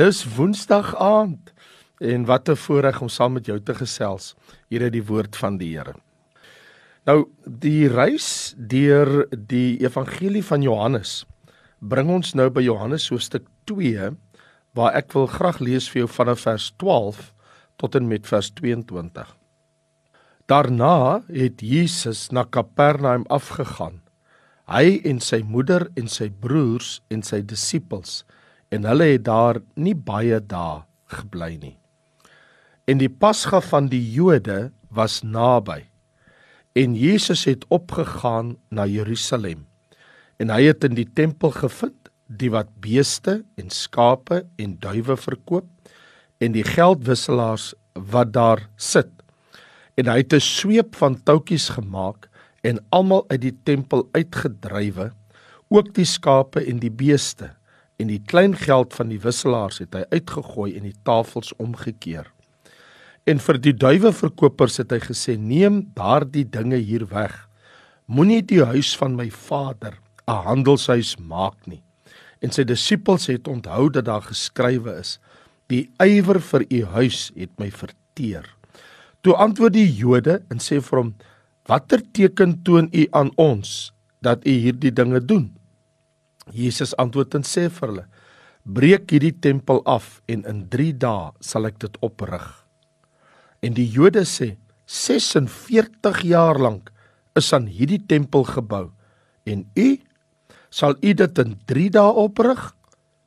Dis Woensdag aand en wat 'n voorreg om saam met jou te gesels hier uit die woord van die Here. Nou die reis deur die evangelie van Johannes bring ons nou by Johannes hoofstuk 2 waar ek wil graag lees vir jou vanaf vers 12 tot en met vers 22. Daarna het Jesus na Kapernaum afgegaan. Hy en sy moeder en sy broers en sy disippels en hulle het daar nie baie dae gebly nie. En die Pasga van die Jode was naby. En Jesus het opgegaan na Jerusalem. En hy het in die tempel gevind die wat beeste en skape en duwe verkoop en die geldwisselaars wat daar sit. En hy het 'n sweep van touwtjies gemaak en almal uit die tempel uitgedrywe, ook die skape en die beeste en die klein geld van die wisselaars het hy uitgegooi en die tafels omgekeer. En vir die duiweverkopers het hy gesê: "Neem daardie dinge hier weg. Moenie die huis van my Vader 'n handelshuis maak nie." En sy disippels het onthou dat daar geskrywe is: "Die ywer vir u huis het my verteer." Toe antwoord die Jode en sê vir hom: "Watter teken toon u aan ons dat u hierdie dinge doen?" Jesus antwoord en sê vir hulle: "Breek hierdie tempel af en in 3 dae sal ek dit oprig." En die Jode sê: "46 jaar lank is aan hierdie tempel gebou en u sal u dit in 3 dae oprig?"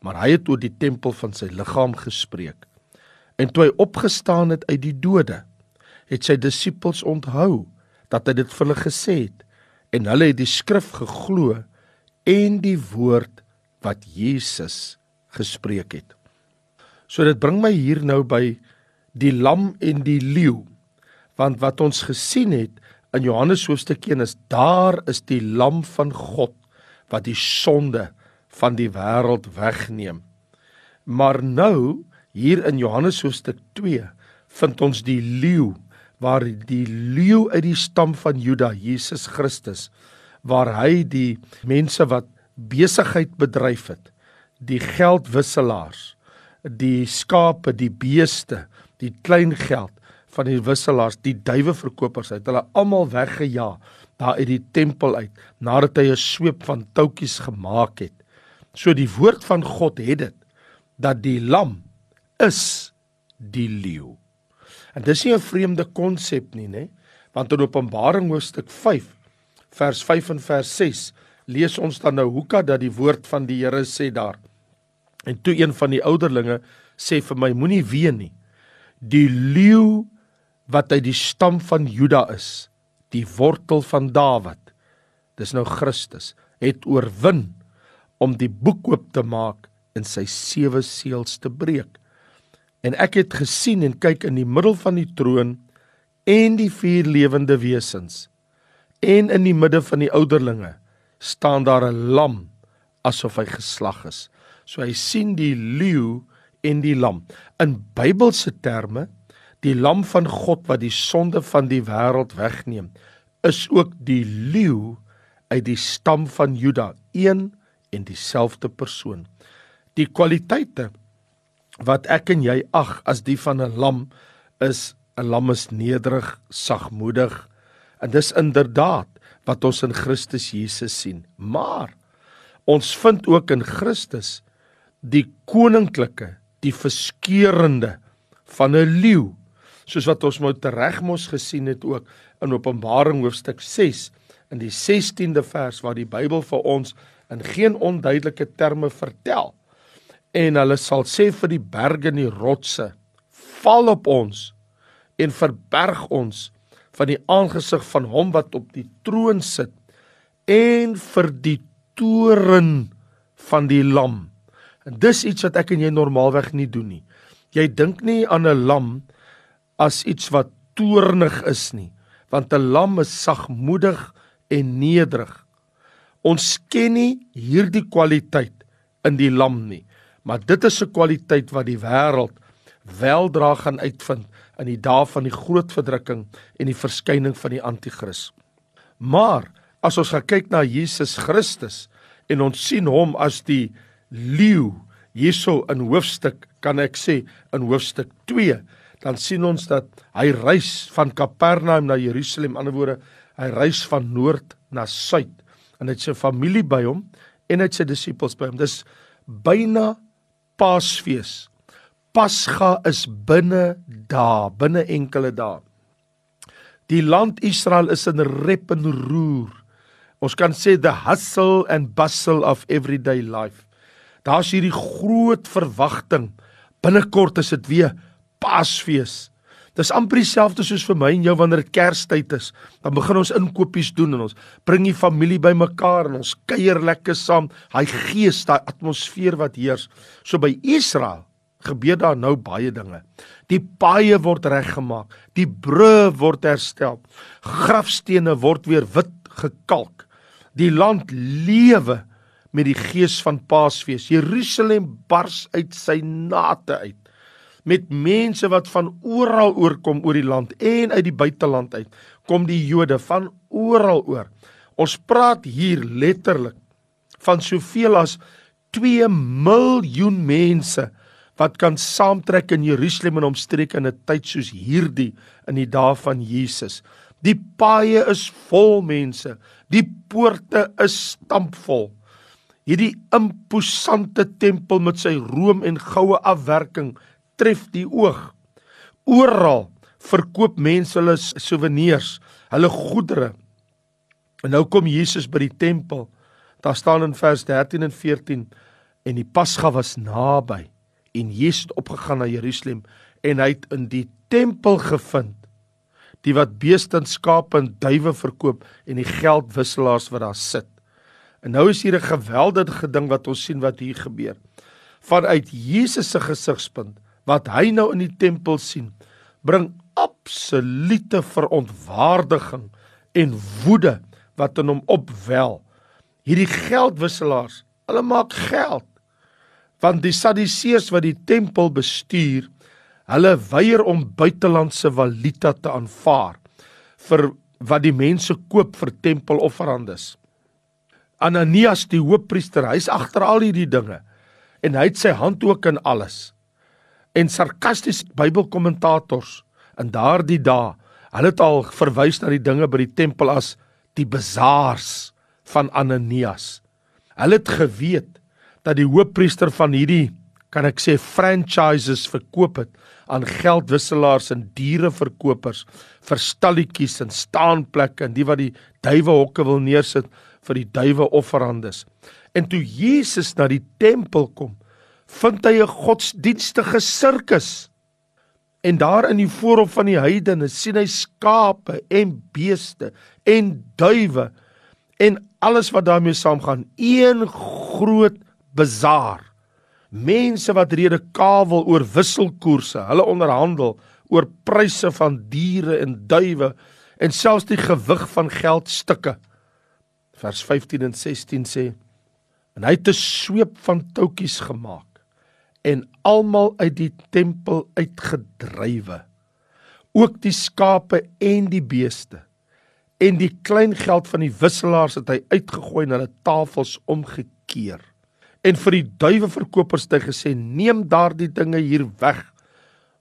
Maar hy het oor die tempel van sy liggaam gespreek. En toe hy opgestaan het uit die dode, het sy disippels onthou dat hy dit vir hulle gesê het en hulle het die skrif geglo en die woord wat Jesus gespreek het. So dit bring my hier nou by die lam en die leeu. Want wat ons gesien het in Johannes hoofstuk 1 is daar is die lam van God wat die sonde van die wêreld wegneem. Maar nou hier in Johannes hoofstuk 2 vind ons die leeu waar die leeu uit die stam van Juda, Jesus Christus, waar hy die mense wat besigheid bedryf het, die geldwisselaars, die skape, die beeste, die klein geld van die wisselaars, die duiweverkopers het hulle almal weggejaag daar uit die tempel uit nadat hy 'n sweep van touwtjies gemaak het. So die woord van God het dit dat die lam is die leeu. En dis nie 'n vreemde konsep nie, nê? Want in Openbaring hoofstuk vers 5 en vers 6 lees ons dan nou hoeka dat die woord van die Here sê daar. En toe een van die ouderlinge sê vir my moenie ween nie. Die leeu wat uit die stam van Juda is, die wortel van Dawid. Dis nou Christus het oorwin om die boek oop te maak en sy sewe seels te breek. En ek het gesien en kyk in die middel van die troon en die vier lewende wesens en in die midde van die ouderlinge staan daar 'n lam asof hy geslag is. So hy sien die leeu en die lam. In Bybelse terme, die lam van God wat die sonde van die wêreld wegneem, is ook die leeu uit die stam van Juda, een en dieselfde persoon. Die kwaliteite wat ek en jy ag as die van 'n lam is 'n lam is nederig, sagmoedig, En dis inderdaad wat ons in Christus Jesus sien. Maar ons vind ook in Christus die koninklike, die verskeurende van 'n leeu, soos wat ons moet regmos gesien het ook in Openbaring hoofstuk 6 in die 16de vers waar die Bybel vir ons in geen onduidelike terme vertel en hulle sal sê vir die berge en die rotse val op ons en verberg ons van die aangesig van hom wat op die troon sit en vir die toren van die lam. En dis iets wat ek en jy normaalweg nie doen nie. Jy dink nie aan 'n lam as iets wat toornig is nie, want 'n lam is sagmoedig en nederig. Ons ken nie hierdie kwaliteit in die lam nie, maar dit is 'n kwaliteit wat die wêreld weldra gaan uitvind in die dae van die groot verdrukking en die verskyning van die anti-kris. Maar as ons kyk na Jesus Christus en ons sien hom as die leeu, hierso in hoofstuk kan ek sê in hoofstuk 2 dan sien ons dat hy reis van Kapernaum na Jerusalem, in ander woorde, hy reis van noord na suid en hy het sy familie by hom en hy het sy disippels by hom. Dis byna Paasfees. Pasga is binne dae, binne enkele dae. Die land Israel is in rep en roer. Ons kan sê the hustle and bustle of everyday life. Daar's hierdie groot verwagting. Binnekort is dit weer Paasfees. Dis amper dieselfde soos vir my en jou wanneer dit Kerstyd is. Dan begin ons inkopies doen en ons bring die familie bymekaar en ons kuier lekker saam. Hy gees, daai atmosfeer wat heers. So by Israel gebeur daar nou baie dinge. Die paaie word reggemaak, die brûe word herstel. Grafstene word weer wit gekalk. Die land lewe met die gees van Paasfees. Jerusalem bars uit sy nate uit met mense wat van oral oorkom oor die land en uit die buiteland uit. Kom die Jode van oral oor. Ons praat hier letterlik van soveel as 2 miljoen mense wat kan saamtrek in Jerusalem en omstreke in 'n tyd soos hierdie in die dae van Jesus. Die paaie is vol mense, die poorte is stampvol. Hierdie imposante tempel met sy room en goue afwerking tref die oog. Oral verkoop mense hulle souvenirs, hulle goedere. En nou kom Jesus by die tempel. Daar staan in vers 13 en 14 en die Pasga was naby en Jesus het opgegaan na Jerusalem en hy het in die tempel gevind die wat beeste en skape en duwe verkoop en die geldwisselaars wat daar sit. En nou is hier 'n geweldige ding wat ons sien wat hier gebeur. Vanuit Jesus se gesigspunt wat hy nou in die tempel sien, bring absolute verontwaardiging en woede wat in hom opwel. Hierdie geldwisselaars, hulle maak geld want die Sadduseërs wat die tempel bestuur, hulle weier om buitelandse valuta te aanvaar vir wat die mense koop vir tempelofferandes. Ananias die hoofpriester, hy's agter al hierdie dinge en hy het sy hand ook in alles. En sarkasties Bybelkommentators in daardie dae, hulle het al verwys na die dinge by die tempel as die bazaars van Ananias. Hulle het geweet dat die hoofpriester van hierdie kan ek sê franchises verkoop het aan geldwisselaars en diereverkopers vir stalletjies en staanplekke en die wat die duwe hokke wil neersit vir die duwe offerandes. En toe Jesus na die tempel kom, vind hy 'n godsdienstige sirkus. En daar in die voorhof van die heidene sien hy skape en beeste en duwe en alles wat daarmee saamgaan, een groot bazaar. Mense wat rede kawel oor wisselkoerse, hulle onderhandel oor pryse van diere en duwe en selfs die gewig van geldstukke. Vers 15 en 16 sê: En hy het 'n sweep van toutjies gemaak en almal uit die tempel uitgedrywe. Ook die skape en die beeste en die klein geld van die wisselaars het hy uitgegooi en hulle tafels omgekeer en vir die duiweverkopers het hy gesê neem daardie dinge hier weg.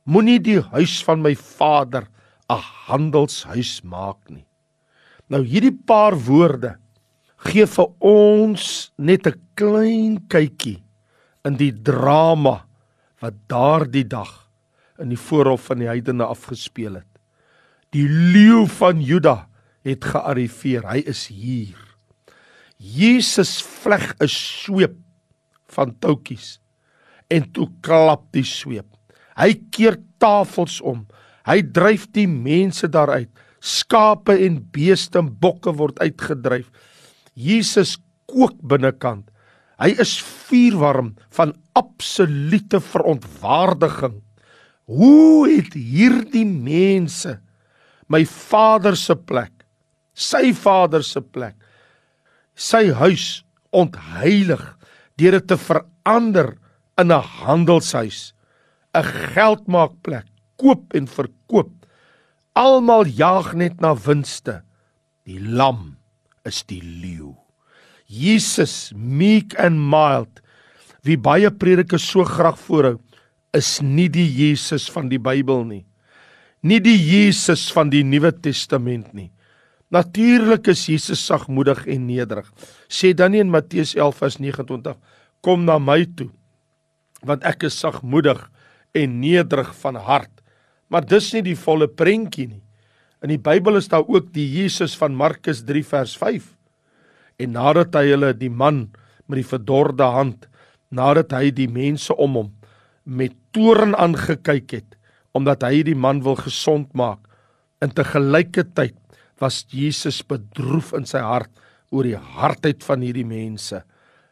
Moenie die huis van my vader 'n handelshuis maak nie. Nou hierdie paar woorde gee vir ons net 'n klein kykie in die drama wat daardie dag in die voorhof van die heidene afgespeel het. Die leeu van Juda het gearriveer. Hy is hier. Jesus vleg 'n sweep van toutjies en toe klap die sweep. Hy keer tafels om. Hy dryf die mense daaruit. Skape en beeste en bokke word uitgedryf. Jesus kook binnekant. Hy is vuurwarm van absolute verontwaardiging. Hoe het hierdie mense my Vader se plek, sy Vader se plek, sy huis ontheilig deur dit te verander in 'n handelshuis, 'n geldmaakplek, koop en verkoop. Almal jaag net na winste. Die lam is die leeu. Jesus, meek and mild, wie baie predikers so graag voorhou, is nie die Jesus van die Bybel nie. Nie die Jesus van die Nuwe Testament nie. Natuurlik is Jesus sagmoedig en nederig. Sê dan nie in Matteus 11:29, kom na my toe, want ek is sagmoedig en nederig van hart. Maar dis nie die volle prentjie nie. In die Bybel is daar ook die Jesus van Markus 3 vers 5. En nadat hy hulle die man met die verdorde hand, nadat hy die mense om hom met toorn aangekyk het omdat hy die man wil gesond maak, in te gelyke tyd was Jesus bedroef in sy hart oor die hardheid van hierdie mense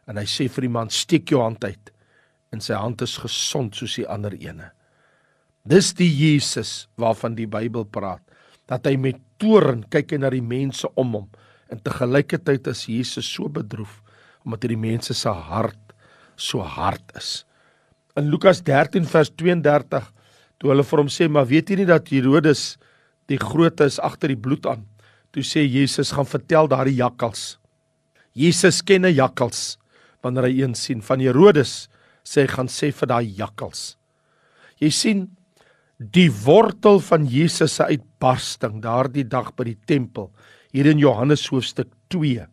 en hy sê vir die man steek jou hand uit en sy hand is gesond soos die ander ene. Dis die Jesus waarvan die Bybel praat dat hy met toorn kyk na die mense om hom en te gelyke tyd is Jesus so bedroef omdat hierdie mense se hart so hard is. In Lukas 13 vers 32 toe hulle vir hom sê maar weet jy nie dat Herodes die grootte is agter die bloed aan Toe sê Jesus gaan vertel daardie jakkals. Jesus ken 'n jakkals wanneer hy een sien van Herodes sê hy gaan sê vir daai jakkals. Jy sien die wortel van Jesus se uitbarsting daardie dag by die tempel hier in Johannes hoofstuk 2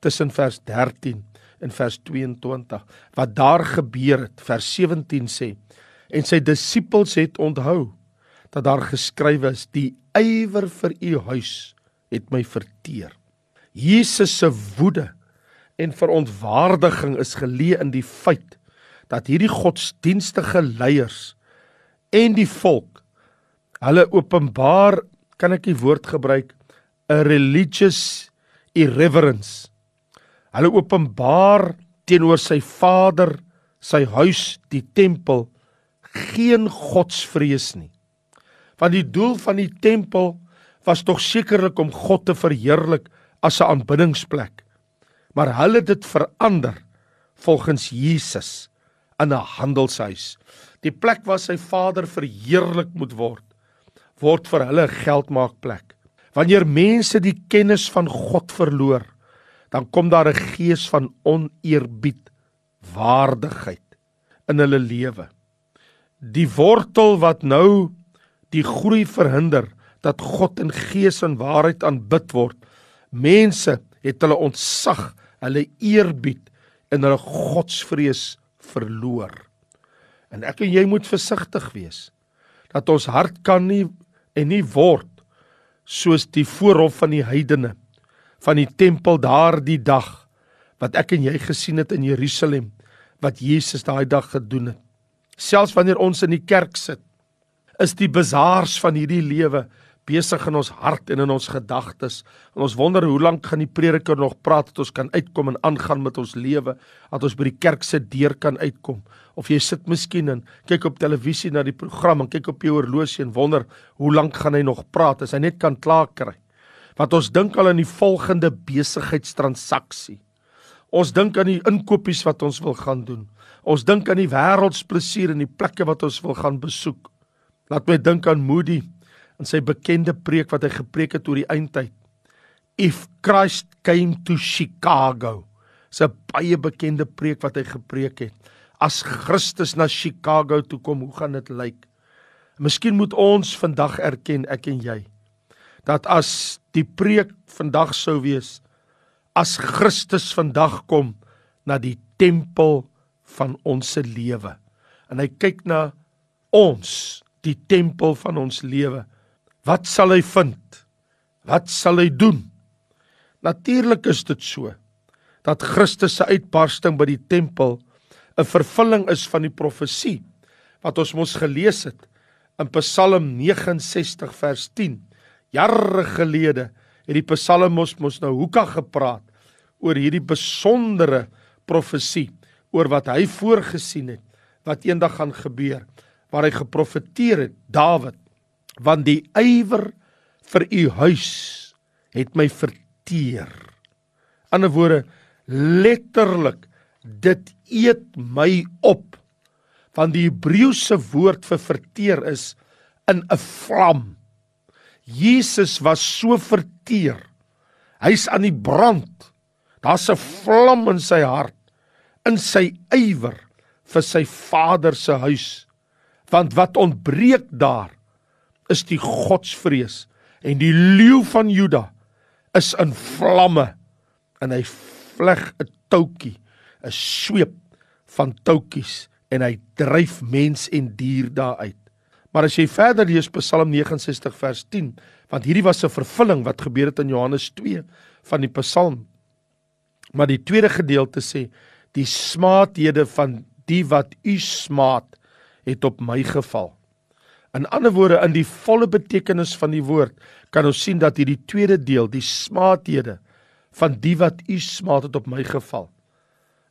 tussen vers 13 en vers 22 wat daar gebeur het vers 17 sê en sy disippels het onthou dat daar geskrywe is die ywer vir u huis het my verteer. Jesus se woede en verontwaardiging is geleë in die feit dat hierdie godsdienstige leiers en die volk hulle openbaar kan ek die woord gebruik 'n religious irreverence. Hulle openbaar teenoor sy Vader, sy huis, die tempel geen godsvrees nie. Want die doel van die tempel was tog sekerlik om God te verheerlik as 'n aanbiddingsplek. Maar hulle het dit verander volgens Jesus in 'n handelshuis. Die plek waar sy Vader verheerlik moet word, word vir hulle 'n geldmaakplek. Wanneer mense die kennis van God verloor, dan kom daar 'n gees van oneerbied, waardigheid in hulle lewe. Die wortel wat nou die groei verhinder, dat God in gees en waarheid aanbid word. Mense het hulle ontsag, hulle eerbied en hulle godsvrees verloor. En ek en jy moet versigtig wees dat ons hart kan nie en nie word soos die voorhof van die heidene van die tempel daardie dag wat ek en jy gesien het in Jerusalem wat Jesus daai dag gedoen het. Selfs wanneer ons in die kerk sit, is die bazaars van hierdie lewe besig in ons hart en in ons gedagtes. En ons wonder hoe lank gaan die prediker nog praat dat ons kan uitkom en aangaan met ons lewe, dat ons by die kerk se deur kan uitkom. Of jy sit miskien en kyk op televisie na die program en kyk op jou horlosie en wonder hoe lank gaan hy nog praat as hy net kan klaar kry. Wat ons dink al aan die volgende besigheidstransaksie. Ons dink aan die inkopies wat ons wil gaan doen. Ons dink aan die wêreldsplesier en die plekke wat ons wil gaan besoek. Laat my dink aan Moody in sy bekende preek wat hy gepreek het oor die eindtyd. If Christ came to Chicago. Dis 'n baie bekende preek wat hy gepreek het. As Christus na Chicago toe kom, hoe gaan dit lyk? Miskien moet ons vandag erken ek en jy dat as die preek vandag sou wees as Christus vandag kom na die tempel van ons se lewe en hy kyk na ons die tempel van ons lewe Wat sal hy vind? Wat sal hy doen? Natuurlik is dit so dat Christus se uitbarsting by die tempel 'n vervulling is van die profesie wat ons mos gelees het in Psalm 69 vers 10. Jare gelede het die psalmos mos nou hoeka gepraat oor hierdie besondere profesie oor wat hy voorgesien het wat eendag gaan gebeur waar hy geprofeteer het Dawid want die ywer vir u huis het my verteer. Ander woorde letterlik dit eet my op. Want die Hebreëse woord vir verteer is in 'n vlam. Jesus was so verteer. Hy's aan die brand. Daar's 'n vlam in sy hart, in sy ywer vir sy Vader se huis. Want wat ontbreek daar is die godsvrees en die leeu van Juda is in vlamme en hy vleg 'n toutjie, 'n sweep van toutjies en hy dryf mens en dier daar uit. Maar as jy verder lees Psalm 69 vers 10, want hierdie was 'n vervulling wat gebeur het in Johannes 2 van die Psalm. Maar die tweede gedeelte sê die smaathede van die wat u smaat het op my geval. In ander woorde in die volle betekenis van die woord kan ons sien dat hierdie tweede deel die smaathede van die wat u smaat het op my geval.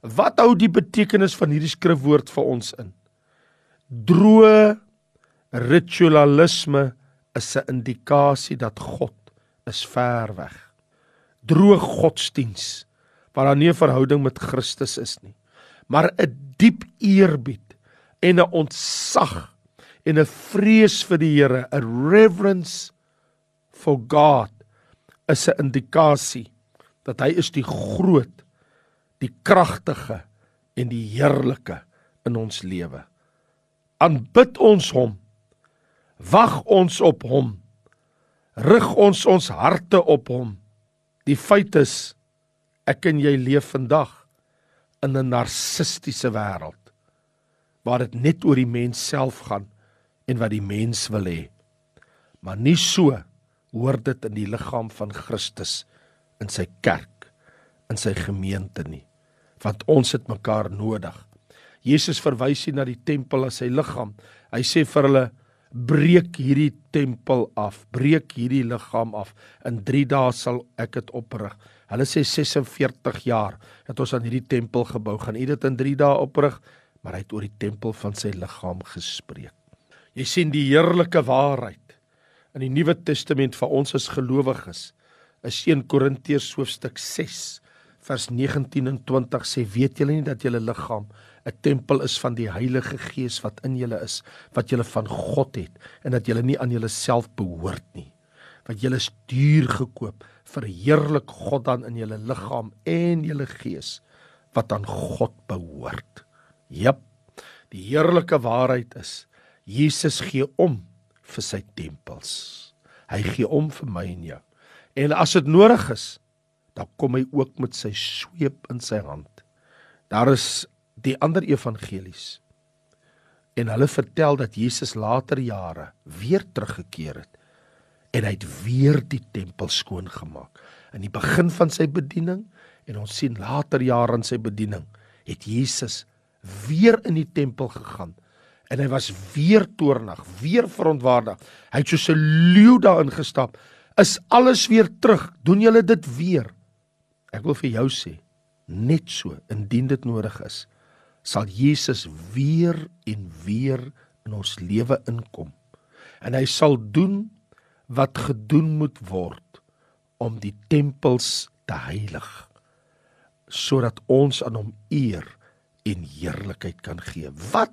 Wat hou die betekenis van hierdie skrifwoord vir ons in? Droë ritualisme is 'n indikasie dat God is ver weg. Droë godsdiens waar daar nie 'n verhouding met Christus is nie, maar 'n diep eerbied en 'n ontzag en 'n vrees vir die Here, 'n reverence for God is 'n indikasie dat hy is die groot, die kragtige en die heerlike in ons lewe. Aanbid ons hom. Wag ons op hom. Rig ons ons harte op hom. Die feit is ek en jy leef vandag in 'n narcistiese wêreld waar dit net oor die mens self gaan en wat die mens wil hê. Maar nie so hoor dit in die liggaam van Christus in sy kerk, in sy gemeente nie, want ons het mekaar nodig. Jesus verwys hier na die tempel as sy liggaam. Hy sê vir hulle breek hierdie tempel af, breek hierdie liggaam af. In 3 dae sal ek dit oprig. Hulle sê 46 jaar het ons aan hierdie tempel gebou. Gaan u dit in 3 dae oprig? Maar hy het oor die tempel van sy liggaam gespreek. Jy sien die heerlike waarheid. In die Nuwe Testament vir ons as gelowiges is 1 Korintiërs hoofstuk 6 vers 19 en 20 sê weet julle nie dat julle liggaam 'n tempel is van die Heilige Gees wat in julle is wat julle van God het en dat julle nie aan julleself behoort nie? Want julle is duur gekoop verheerlik God dan in julle liggaam en julle gees wat aan God behoort. Jep die heerlike waarheid is Jesus gee om vir sy tempels hy gee om vir my en jou En as dit nodig is, dan kom hy ook met sy sweep in sy hand. Daar is die ander evangelies. En hulle vertel dat Jesus later jare weer teruggekeer het en hy het weer die tempel skoon gemaak. In die begin van sy bediening en ons sien later jare in sy bediening het Jesus weer in die tempel gegaan en hy was weer toornig, weer verontwaardig. Hy het soos 'n leeu daarin gestap is alles weer terug. Doen julle dit weer? Ek wil vir jou sê, net so, indien dit nodig is, sal Jesus weer en weer in ons lewe inkom. En hy sal doen wat gedoen moet word om die tempels te heilig sodat ons aan hom eer en heerlikheid kan gee. Wat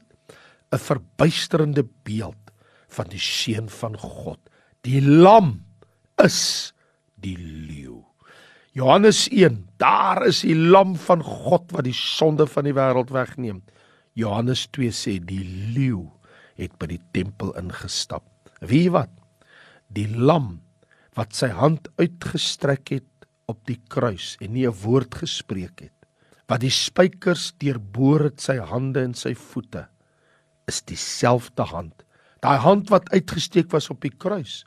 'n verbuisterende beeld van die seun van God, die lam is die leeu. Johannes 1, daar is die lam van God wat die sonde van die wêreld wegneem. Johannes 2 sê die leeu het by die tempel ingestap. Wie wat? Die lam wat sy hand uitgestrek het op die kruis en nie 'n woord gespreek het. Wat die spykers deurboor het sy hande en sy voete is dieselfde hand. Daai hand wat uitgesteek was op die kruis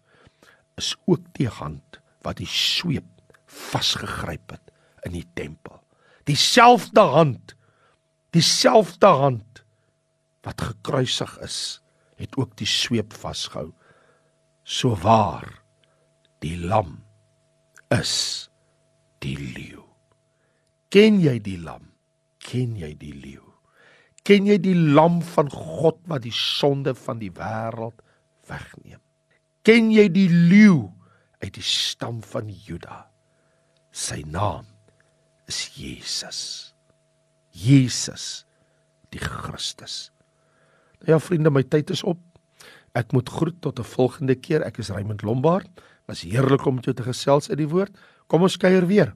is ook die hand wat die sweep vasgegryp het in die tempel. Dieselfde hand, dieselfde hand wat gekruisig is, het ook die sweep vasgehou. So waar die lam is die leeu. Ken jy die lam? Ken jy die leeu? Ken jy die lam van God wat die sonde van die wêreld wegneem? Ken jy die leeu uit die stam van Juda? Sy naam is Jesus. Jesus die Christus. Nou ja vriende, my tyd is op. Ek moet groet tot 'n volgende keer. Ek is Raymond Lombard. Was heerlik om met jou te gesels uit die woord. Kom ons kuier weer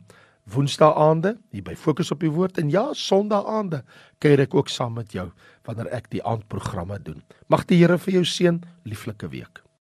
Woensdae aande hier by Fokus op die Woord en ja, Sondae aande kuier ek ook saam met jou wanneer ek die aandprogramme doen. Mag die Here vir jou seën, lieflike week.